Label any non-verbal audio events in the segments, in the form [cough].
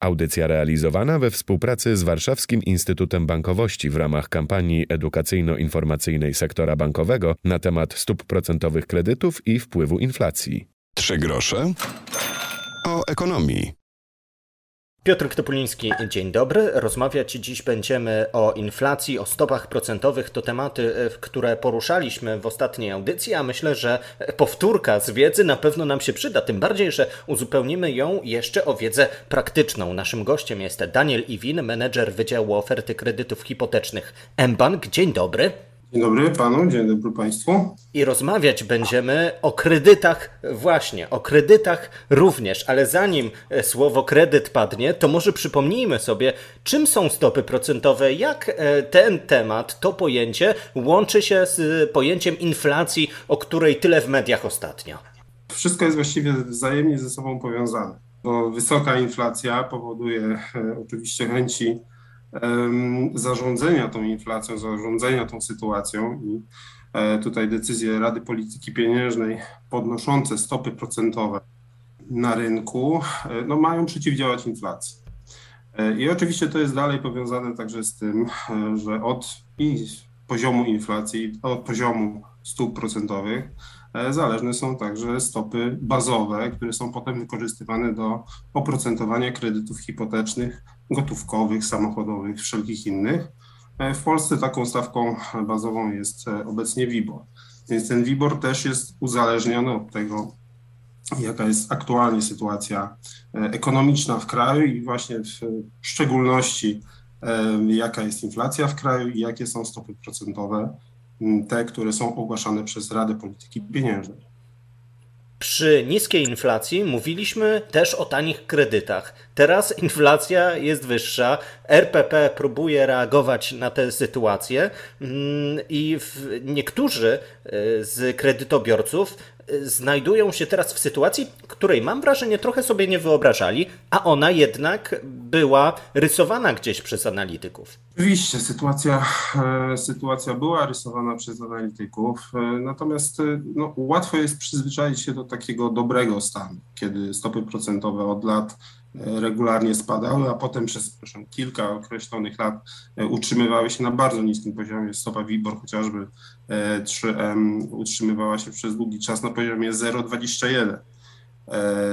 Audycja realizowana we współpracy z Warszawskim Instytutem Bankowości w ramach kampanii edukacyjno-informacyjnej sektora bankowego na temat stóp procentowych kredytów i wpływu inflacji. Trzy grosze o ekonomii. Piotr Topuliński, dzień dobry. Rozmawiać dziś będziemy o inflacji, o stopach procentowych. To tematy, e, które poruszaliśmy w ostatniej audycji, a myślę, że powtórka z wiedzy na pewno nam się przyda. Tym bardziej, że uzupełnimy ją jeszcze o wiedzę praktyczną. Naszym gościem jest Daniel Iwin, menedżer Wydziału Oferty Kredytów Hipotecznych mBank. Dzień dobry. Dzień dobry panu, dzień dobry państwu. I rozmawiać będziemy o kredytach, właśnie, o kredytach również, ale zanim e, słowo kredyt padnie, to może przypomnijmy sobie, czym są stopy procentowe, jak e, ten temat, to pojęcie łączy się z pojęciem inflacji, o której tyle w mediach ostatnio. Wszystko jest właściwie wzajemnie ze sobą powiązane, bo wysoka inflacja powoduje e, oczywiście chęci zarządzania tą inflacją, zarządzania tą sytuacją i e, tutaj decyzje Rady Polityki Pieniężnej podnoszące stopy procentowe na rynku e, no, mają przeciwdziałać inflacji. E, I oczywiście to jest dalej powiązane także z tym, że od poziomu inflacji, od poziomu stóp procentowych zależne są także stopy bazowe, które są potem wykorzystywane do oprocentowania kredytów hipotecznych gotówkowych, samochodowych, wszelkich innych. E, w Polsce taką stawką bazową jest e, obecnie WIBOR. Więc ten WIBOR też jest uzależniony od tego, jaka jest aktualnie sytuacja e, ekonomiczna w kraju i właśnie w szczególności jaka jest inflacja w kraju i jakie są stopy procentowe, te, które są ogłaszane przez Radę Polityki Pieniężnej. Przy niskiej inflacji mówiliśmy też o tanich kredytach. Teraz inflacja jest wyższa, RPP próbuje reagować na tę sytuację mm, i niektórzy y, z kredytobiorców znajdują się teraz w sytuacji, której mam wrażenie trochę sobie nie wyobrażali, a ona jednak była rysowana gdzieś przez analityków. Oczywiście, sytuacja, e, sytuacja była rysowana przez analityków, e, natomiast e, no, łatwo jest przyzwyczaić się do takiego dobrego stanu, kiedy stopy procentowe od lat regularnie spadały, a potem przez proszę, kilka określonych lat utrzymywały się na bardzo niskim poziomie. Stopa WIBOR chociażby 3M utrzymywała się przez długi czas na poziomie 0,21,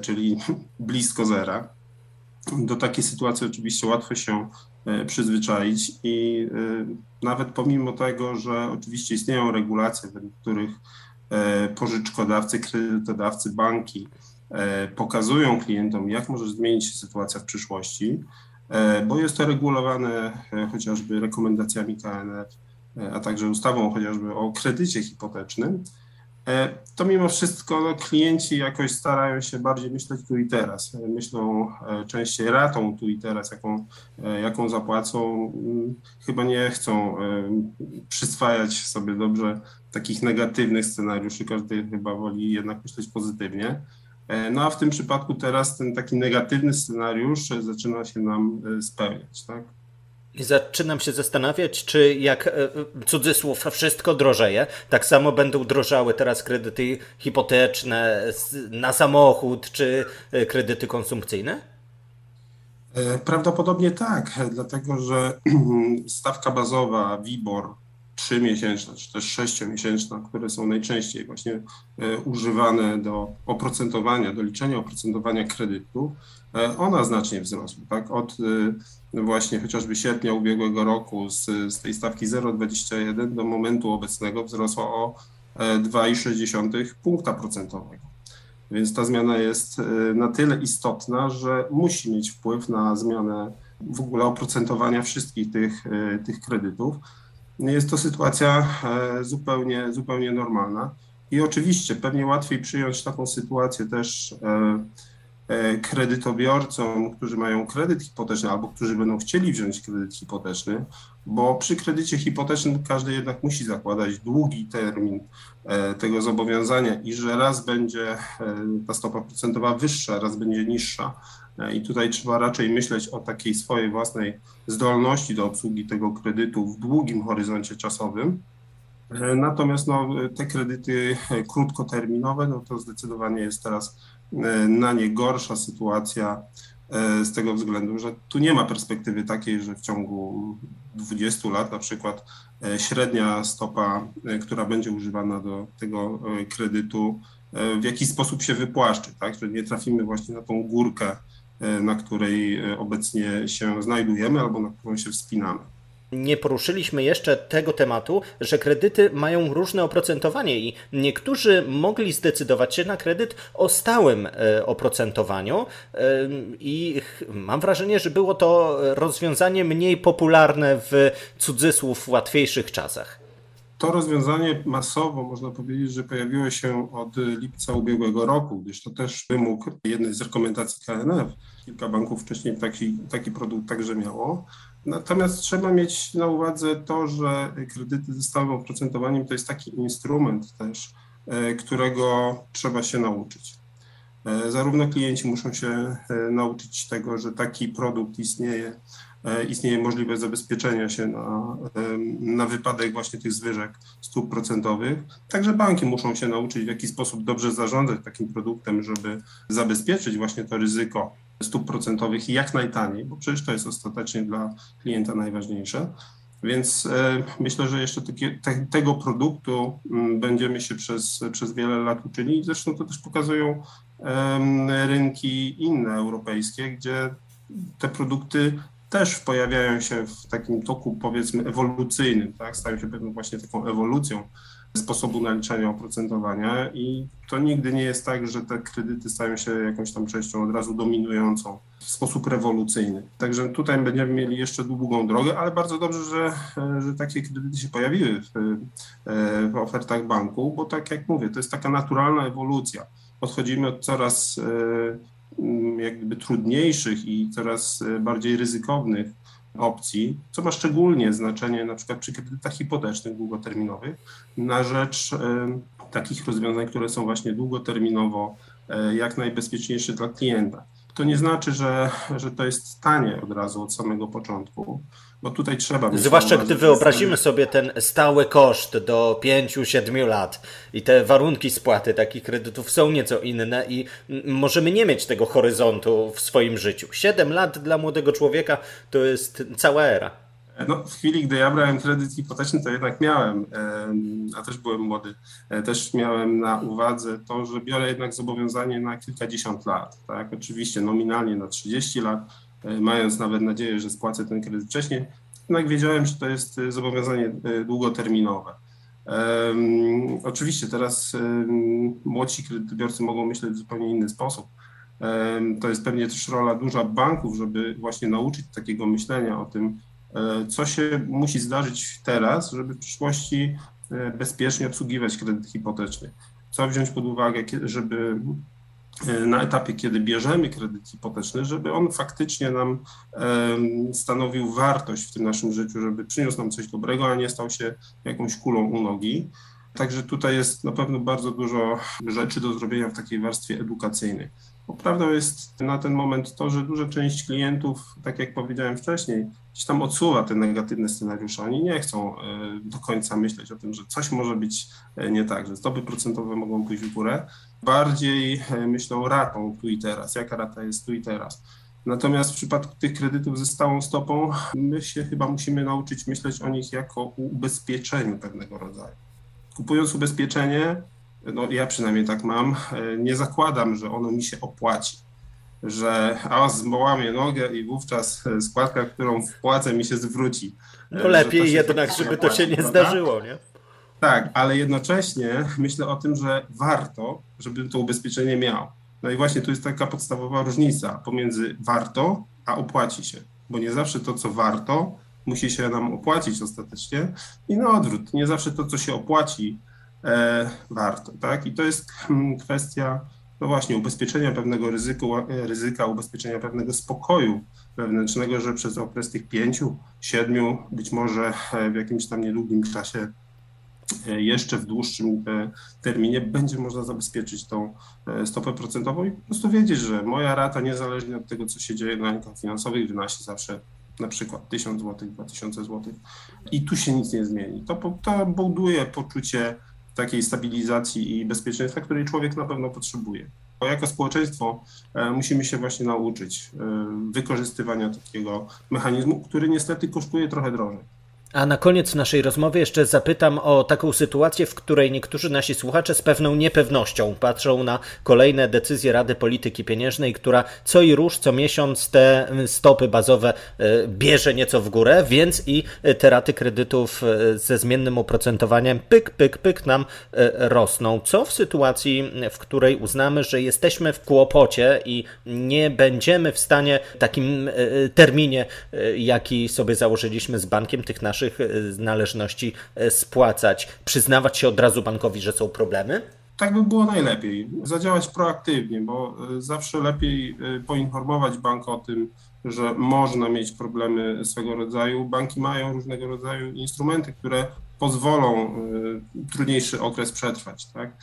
czyli [laughs] blisko zera. Do takiej sytuacji oczywiście łatwo się E, przyzwyczaić i e, nawet pomimo tego, że oczywiście istnieją regulacje, według których e, pożyczkodawcy, kredytodawcy, banki pokazują klientom, jak może zmienić się sytuacja w przyszłości, bo jest to regulowane chociażby rekomendacjami KNF, a także ustawą chociażby o kredycie hipotecznym, E, to mimo wszystko no, klienci jakoś starają się bardziej myśleć tu i teraz. E, myślą e, częściej ratą tu i teraz, jaką, jaką zapłacą. Mm, chyba nie chcą przyswajać sobie dobrze takich negatywnych scenariuszy. Każdy chyba woli jednak myśleć pozytywnie. No a w tym przypadku teraz ten taki negatywny scenariusz zaczyna się nam spełniać. Tak? I zaczynam się zastanawiać, czy jak e, cudzysłów wszystko drożeje, tak samo będą drożały teraz kredyty hipoteczne na samochód czy e, kredyty konsumpcyjne? E, prawdopodobnie tak, dlatego że [clears throat] stawka bazowa WIBOR 3-miesięczna czy też 6-miesięczna, które są najczęściej właśnie używane do oprocentowania, do liczenia oprocentowania kredytu, ona znacznie wzrosła. Tak? Od właśnie chociażby sierpnia ubiegłego roku z, z tej stawki 0,21 do momentu obecnego wzrosła o 2,6 e, punkta procentowego. Więc ta zmiana jest e, na tyle istotna, że musi mieć wpływ na zmianę w ogóle oprocentowania wszystkich tych, e, tych kredytów. Jest to sytuacja zupełnie, zupełnie normalna. I oczywiście pewnie łatwiej przyjąć taką sytuację też E, kredytobiorcom, którzy mają kredyt hipoteczny albo którzy będą chcieli wziąć kredyt hipoteczny, bo przy kredycie hipotecznym każdy jednak musi zakładać długi termin e, tego zobowiązania i że raz będzie e, ta stopa procentowa wyższa, raz będzie niższa. I tutaj trzeba raczej myśleć o takiej swojej własnej zdolności do obsługi tego kredytu w długim horyzoncie czasowym. Natomiast no, te kredyty krótkoterminowe, no to zdecydowanie jest teraz E, na nie gorsza sytuacja z tego względu, że tu nie ma perspektywy takiej, że w ciągu 20 lat na przykład średnia stopa, która będzie używana do tego kredytu, w jakiś sposób się wypłaszczy, tak? że nie trafimy właśnie na tą górkę, na której obecnie się znajdujemy albo na którą się wspinamy nie poruszyliśmy jeszcze tego tematu, że kredyty mają różne oprocentowanie i niektórzy mogli zdecydować się na kredyt o stałym e, oprocentowaniu e, i mam wrażenie, że było to rozwiązanie mniej popularne w cudzysłów łatwiejszych czasach. To rozwiązanie masowo, można powiedzieć, że pojawiło się od lipca ubiegłego roku, gdyż to też wymóg jednej z rekomendacji KNF. Kilka banków wcześniej taki, taki produkt także miało. Natomiast trzeba mieć na uwadze to, że kredyty ze stałym oprocentowaniem to jest taki instrument też, e, którego trzeba się nauczyć. E, zarówno klienci muszą się e, nauczyć tego, że taki produkt istnieje, istnieje możliwość zabezpieczenia się na, na wypadek właśnie tych zwyżek stóp procentowych. Także banki muszą się nauczyć, w jaki sposób dobrze zarządzać takim produktem, żeby zabezpieczyć właśnie to ryzyko stóp procentowych jak najtaniej, bo przecież to jest ostatecznie dla klienta najważniejsze. Więc e, myślę, że jeszcze te, tego produktu mm, będziemy się przez, przez wiele lat uczyli. Zresztą to też pokazują e, rynki inne europejskie, gdzie te produkty też pojawiają się w takim toku powiedzmy ewolucyjnym, tak? stają się pewną właśnie taką ewolucją sposobu naliczania oprocentowania i to nigdy nie jest tak, że te kredyty stają się jakąś tam częścią od razu dominującą w sposób rewolucyjny. Także tutaj będziemy mieli jeszcze długą drogę, ale bardzo dobrze, że, że takie kredyty się pojawiły w, w ofertach banku, bo tak jak mówię, to jest taka naturalna ewolucja. Odchodzimy od coraz e, jakby trudniejszych i coraz bardziej ryzykownych opcji, co ma szczególnie znaczenie na przykład przy kredytach hipotecznych długoterminowych, na rzecz e, takich rozwiązań, które są właśnie długoterminowo e, jak najbezpieczniejsze dla klienta. To nie znaczy, że, że to jest tanie od razu od samego początku, bo tutaj trzeba. Zwłaszcza gdy wyobrazimy sobie ten stały koszt do 5-7 lat i te warunki spłaty takich kredytów są nieco inne i możemy nie mieć tego horyzontu w swoim życiu. 7 lat dla młodego człowieka to jest cała era. No, w chwili, gdy ja brałem kredyt hipoteczny, to jednak miałem, a też byłem młody, e, też miałem na uwadze to, że biorę jednak zobowiązanie na kilkadziesiąt lat. Tak? Oczywiście nominalnie na 30 lat, e, mając nawet nadzieję, że spłacę ten kredyt wcześniej, jednak wiedziałem, że to jest e, zobowiązanie długoterminowe. Um, oczywiście teraz um, młodsi kredytobiorcy mogą myśleć w zupełnie inny sposób. Um, to jest pewnie też rola duża banków, żeby właśnie nauczyć takiego myślenia o tym, E, co się musi zdarzyć teraz, żeby w przyszłości e, bezpiecznie obsługiwać kredyt hipoteczny. Co wziąć pod uwagę, żeby e, na etapie, kiedy bierzemy kredyt hipoteczny, żeby on faktycznie nam stanowił wartość w tym naszym życiu, żeby przyniósł nam coś dobrego, a nie stał się jakąś kulą u nogi. Także tutaj jest na pewno bardzo dużo rzeczy do zrobienia w takiej warstwie edukacyjnej. Prawdą jest na ten moment to, że duża część klientów, tak jak powiedziałem wcześniej, gdzieś tam odsuwa te negatywne scenariusze. Oni nie chcą e, do końca myśleć o tym, że coś może być e, nie tak, że stopy procentowe mogą pójść w górę. Bardziej e, myślą ratą tu i teraz, jaka rata jest tu i teraz. Natomiast w przypadku tych kredytów ze stałą stopą, my się chyba musimy nauczyć myśleć o nich jako o ubezpieczeniu pewnego rodzaju. Kupując ubezpieczenie, no ja przynajmniej tak mam, nie zakładam, że ono mi się opłaci że a złamie nogę i wówczas składka, którą wpłacę mi się zwróci. No lepiej jednak, żeby to się nie zdarzyło, nie? Tak, ale jednocześnie myślę o tym, że warto, żeby to ubezpieczenie miał. No i właśnie tu jest taka podstawowa różnica pomiędzy warto, a opłaci się, bo nie zawsze to, co warto, musi się nam opłacić ostatecznie i na odwrót, nie zawsze to, co się opłaci, e, warto, tak? I to jest hmm, kwestia no właśnie, ubezpieczenia pewnego ryzyku, ryzyka, ubezpieczenia pewnego spokoju wewnętrznego, że przez okres tych pięciu, siedmiu, być może e, w jakimś tam niedługim czasie, e, jeszcze w dłuższym e, terminie będzie można zabezpieczyć tą stopę procentową i po prostu wiedzieć, że moja rata, niezależnie od tego, co się dzieje na rynkach finansowych, wynosi zawsze na przykład 1000 zł, 2000 zł i tu się nic nie zmieni. To, to buduje poczucie takiej stabilizacji i bezpieczeństwa, której człowiek na pewno potrzebuje. jako społeczeństwo musimy się właśnie nauczyć wykorzystywania takiego mechanizmu, który niestety kosztuje trochę drożej. A na koniec naszej rozmowy jeszcze zapytam o taką sytuację, w której niektórzy nasi słuchacze z pewną niepewnością patrzą na kolejne decyzje Rady Polityki Pieniężnej, która co i róż, co miesiąc te stopy bazowe e, bierze nieco w górę, więc i te raty kredytów e, ze zmiennym oprocentowaniem pyk, pyk, pyk nam e, rosną. Co w sytuacji, w której uznamy, że jesteśmy w kłopocie i nie będziemy w stanie w takim terminie, jaki sobie założyliśmy z bankiem tych naszych naszych e, należności e, spłacać, przyznawać się od razu bankowi, że są problemy? Tak by było najlepiej. Zadziałać proaktywnie, bo e, zawsze lepiej poinformować bank o tym, że można mieć problemy swego rodzaju. Banki mają różnego rodzaju instrumenty, które pozwolą trudniejszy okres przetrwać. Tak?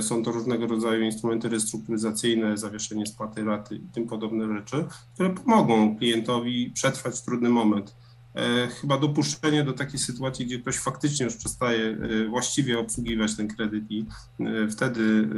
Są to różnego rodzaju instrumenty restrukturyzacyjne, zawieszenie spłaty raty i tym podobne rzeczy, które pomogą klientowi przetrwać trudny moment. E, chyba dopuszczenie do takiej sytuacji, gdzie ktoś faktycznie już przestaje e, właściwie obsługiwać ten kredyt i e, wtedy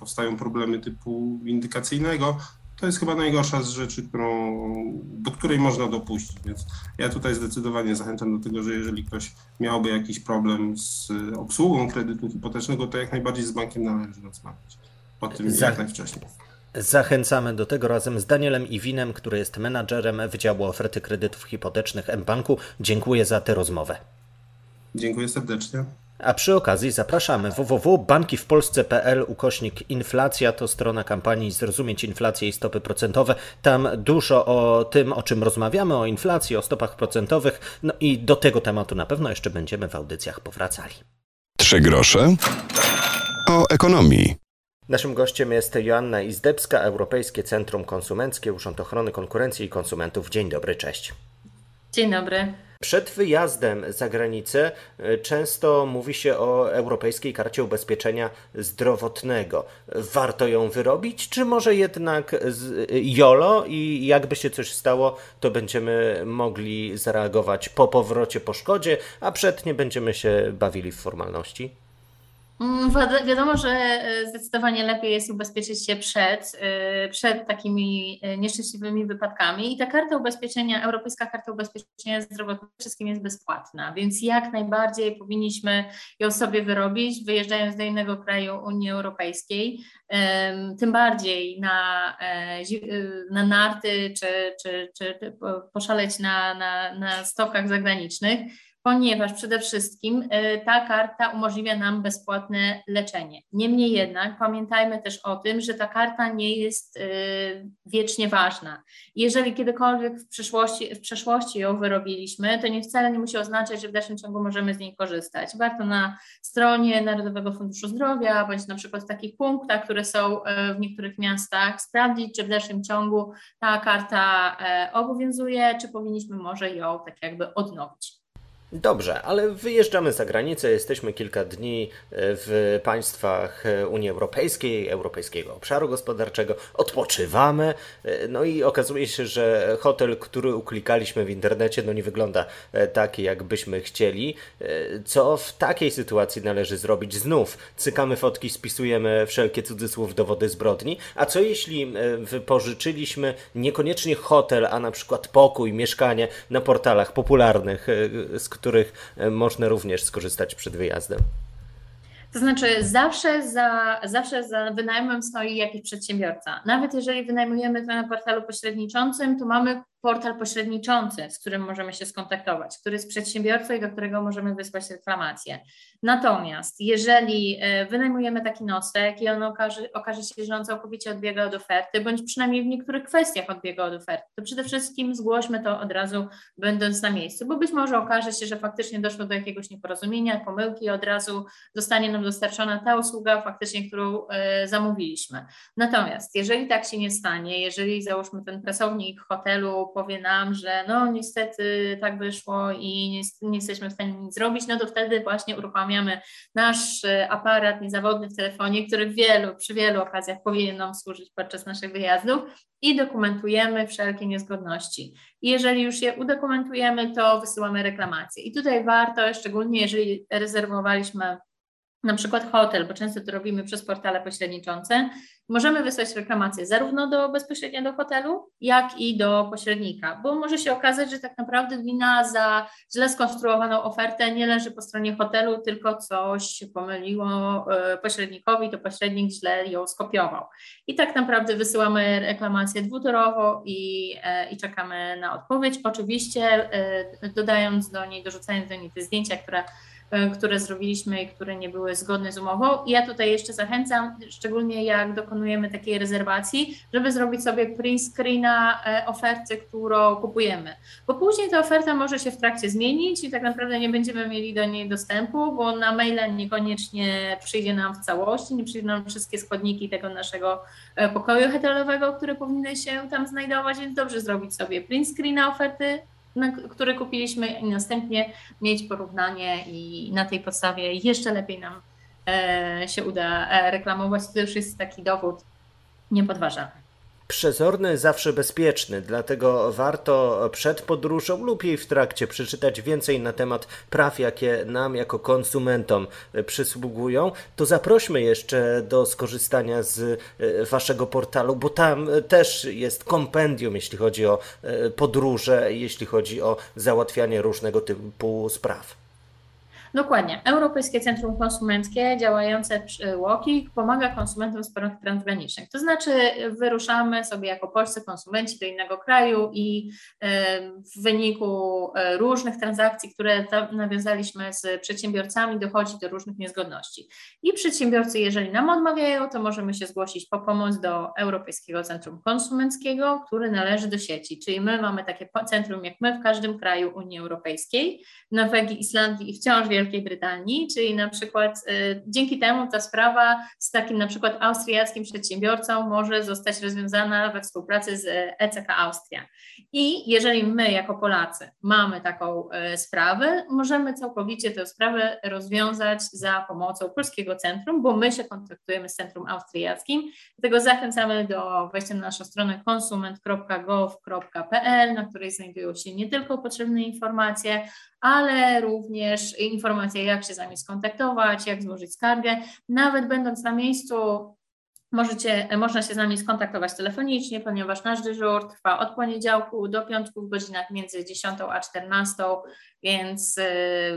powstają problemy typu windykacyjnego, to jest chyba najgorsza z rzeczy, którą, do której można dopuścić. Więc ja tutaj zdecydowanie zachęcam do tego, że jeżeli ktoś miałby jakiś problem z obsługą kredytu hipotecznego, to jak najbardziej z bankiem należy rozmawiać o tym jak najwcześniej. Zachęcamy do tego razem z Danielem Iwinem, który jest menadżerem Wydziału Oferty Kredytów Hipotecznych mBanku. Dziękuję za tę rozmowę. Dziękuję serdecznie. A przy okazji zapraszamy www.bankiwpolsce.pl ukośnik inflacja to strona kampanii Zrozumieć inflację i stopy procentowe. Tam dużo o tym, o czym rozmawiamy, o inflacji, o stopach procentowych. No i do tego tematu na pewno jeszcze będziemy w audycjach powracali. Trzy grosze o ekonomii. Naszym gościem jest Joanna Izdebska, Europejskie Centrum Konsumenckie, Urząd Ochrony Konkurencji i Konsumentów. Dzień dobry, cześć. Dzień dobry. Przed wyjazdem za granicę e, często mówi się o Europejskiej Karcie Ubezpieczenia Zdrowotnego. Warto ją wyrobić, czy może jednak z YOLO i jakby się coś stało, to będziemy mogli zareagować po powrocie po szkodzie, a przed nie będziemy się bawili w formalności? Mm, wiadomo, że e, zdecydowanie lepiej jest ubezpieczyć się przed, e, przed takimi e, nieszczęśliwymi wypadkami. I ta karta ubezpieczenia, Europejska Karta Ubezpieczenia Zdrowotnego wszystkim jest bezpłatna, więc jak najbardziej powinniśmy ją sobie wyrobić, wyjeżdżając do innego kraju Unii Europejskiej, tym bardziej na, na narty czy, czy, czy poszaleć na, na, na stokach zagranicznych ponieważ przede wszystkim y, ta karta umożliwia nam bezpłatne leczenie. Niemniej jednak pamiętajmy też o tym, że ta karta nie jest y, wiecznie ważna. Jeżeli kiedykolwiek w przeszłości, w przeszłości ją wyrobiliśmy, to nie wcale nie musi oznaczać, że w dalszym ciągu możemy z niej korzystać. Warto na stronie Narodowego Funduszu Zdrowia, bądź na przykład w takich punktach, które są y, w niektórych miastach, sprawdzić, czy w dalszym ciągu ta karta obowiązuje, czy powinniśmy może ją tak jakby odnowić. Dobrze, ale wyjeżdżamy za granicę, jesteśmy kilka dni e, w państwach e, Unii Europejskiej, Europejskiego Obszaru Gospodarczego, odpoczywamy, e, no i okazuje się, że hotel, który uklikaliśmy w internecie, no nie wygląda taki, jakbyśmy chcieli. Co w takiej sytuacji należy zrobić? Znów cykamy fotki, spisujemy wszelkie cudzysłów dowody zbrodni, a co jeśli wypożyczyliśmy niekoniecznie hotel, a na przykład pokój, mieszkanie na portalach popularnych, z e, można również skorzystać przed wyjazdem. To znaczy, zawsze za, zawsze za wynajmem stoi jakiś przedsiębiorca. Nawet jeżeli wynajmujemy to na portalu pośredniczącym, to mamy portal pośredniczący, z którym możemy się skontaktować, który jest przedsiębiorcą i do którego możemy wysłać reklamację. Natomiast jeżeli e, wynajmujemy taki nocleg i on okaże, okaże się, że on całkowicie odbiega od oferty, bądź przynajmniej w niektórych kwestiach odbiega od oferty, to przede wszystkim zgłośmy to od razu, będąc na miejscu, bo być może okaże się, że faktycznie doszło do jakiegoś nieporozumienia, pomyłki i od razu zostanie nam dostarczona ta usługa faktycznie, którą e, zamówiliśmy. Natomiast jeżeli tak się nie stanie, jeżeli załóżmy ten pracownik hotelu powie nam, że no niestety tak wyszło i nie, nie jesteśmy w stanie nic zrobić, no to wtedy właśnie uruchamiamy nasz e, aparat niezawodny w telefonie, który wielu, przy wielu okazjach powinien nam służyć podczas naszych wyjazdów i dokumentujemy wszelkie niezgodności. I jeżeli już je udokumentujemy, to wysyłamy reklamację. I tutaj warto, szczególnie jeżeli rezerwowaliśmy na przykład hotel, bo często to robimy przez portale pośredniczące, możemy wysłać reklamację zarówno do bezpośrednio do hotelu, jak i do pośrednika, bo może się okazać, że tak naprawdę wina za źle skonstruowaną ofertę nie leży po stronie hotelu, tylko coś pomyliło e, pośrednikowi, to pośrednik źle ją skopiował. I tak naprawdę wysyłamy reklamację dwutorowo i, e, i czekamy na odpowiedź. Oczywiście e, dodając do niej, dorzucając do niej te zdjęcia, które które zrobiliśmy i które nie były zgodne z umową. I ja tutaj jeszcze zachęcam, szczególnie jak dokonujemy takiej rezerwacji, żeby zrobić sobie print screena e, oferty, którą kupujemy. Bo później ta oferta może się w trakcie zmienić i tak naprawdę nie będziemy mieli do niej dostępu, bo na maila niekoniecznie przyjdzie nam w całości, nie przyjdą nam wszystkie składniki tego naszego e, pokoju hotelowego, które powinny się tam znajdować, więc dobrze zrobić sobie print screena oferty, które kupiliśmy i następnie mieć porównanie i na tej podstawie jeszcze lepiej nam e, się uda e, reklamować. To już jest taki dowód niepodważalny. Przezorny zawsze bezpieczny, dlatego warto przed podróżą lub jej w trakcie przeczytać więcej na temat praw, jakie nam jako konsumentom przysługują. To zaprośmy jeszcze do skorzystania z e, waszego portalu, bo tam też jest kompendium, jeśli chodzi o e, podróże, jeśli chodzi o załatwianie różnego typu spraw. Dokładnie. Europejskie Centrum Konsumenckie działające przy WOKI pomaga konsumentom w sprawach transgranicznych. To znaczy wyruszamy sobie jako polscy konsumenci do innego kraju i w wyniku e, różnych transakcji, które nawiązaliśmy z przedsiębiorcami, dochodzi do różnych niezgodności. I przedsiębiorcy, jeżeli nam odmawiają, to możemy się zgłosić po pomoc do Europejskiego Centrum Konsumenckiego, który należy do sieci. Czyli my mamy takie centrum jak my w każdym kraju Unii Europejskiej, Norwegii, Islandii i wciąż Wielkiej Wielkiej Brytanii, czyli na przykład y, dzięki temu ta sprawa z takim na przykład austriackim przedsiębiorcą może zostać rozwiązana we współpracy z ECK Austria. I jeżeli my jako Polacy mamy taką y, sprawę, możemy całkowicie tę sprawę rozwiązać za pomocą Polskiego Centrum, bo my się kontaktujemy z Centrum Austriackim. Dlatego zachęcamy do wejścia na naszą stronę konsument.gov.pl, na której znajdują się nie tylko potrzebne informacje, ale również informacje, jak się z nami skontaktować, jak złożyć skargę. Nawet będąc na miejscu, Możecie, można się z nami skontaktować telefonicznie, ponieważ nasz dyżur trwa od poniedziałku do piątku w godzinach między 10 a 14, więc y,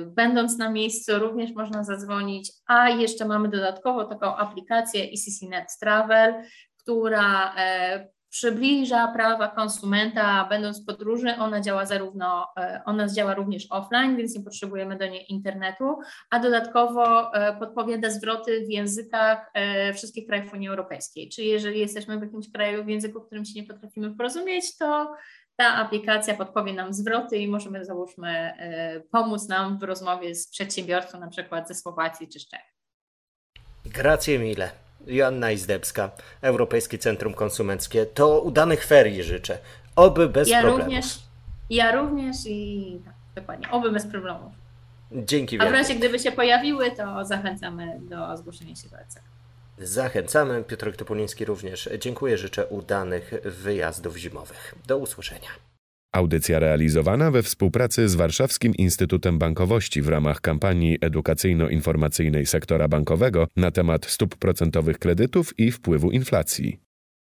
będąc na miejscu również można zadzwonić, a jeszcze mamy dodatkowo taką aplikację ECCNet Travel, która e, przybliża prawa konsumenta, będąc w podróży, ona działa zarówno, e, ona działa również offline, więc nie potrzebujemy do niej internetu, a dodatkowo e, podpowiada zwroty w językach e, wszystkich krajów Unii Europejskiej. Czyli jeżeli jesteśmy w jakimś kraju, w języku, w którym się nie potrafimy porozumieć, to ta aplikacja podpowie nam zwroty i możemy, załóżmy, pomóc nam w rozmowie z przedsiębiorcą, na przykład ze Słowacji czy z Czech. Grazie mille. Joanna Izdebska, Europejskie Centrum Konsumenckie. To udanych ferii życzę. Oby bez ja problemów. Również, ja również i tak, dokładnie, oby bez problemów. Dzięki wielkie. A w razie gdyby się pojawiły, to zachęcamy do zgłoszenia się do ECK. Zachęcamy. Piotr Topuliński również. Dziękuję, życzę udanych wyjazdów zimowych. Do usłyszenia. Audycja realizowana we współpracy z Warszawskim Instytutem Bankowości w ramach kampanii edukacyjno-informacyjnej sektora bankowego na temat stóp procentowych kredytów i wpływu inflacji.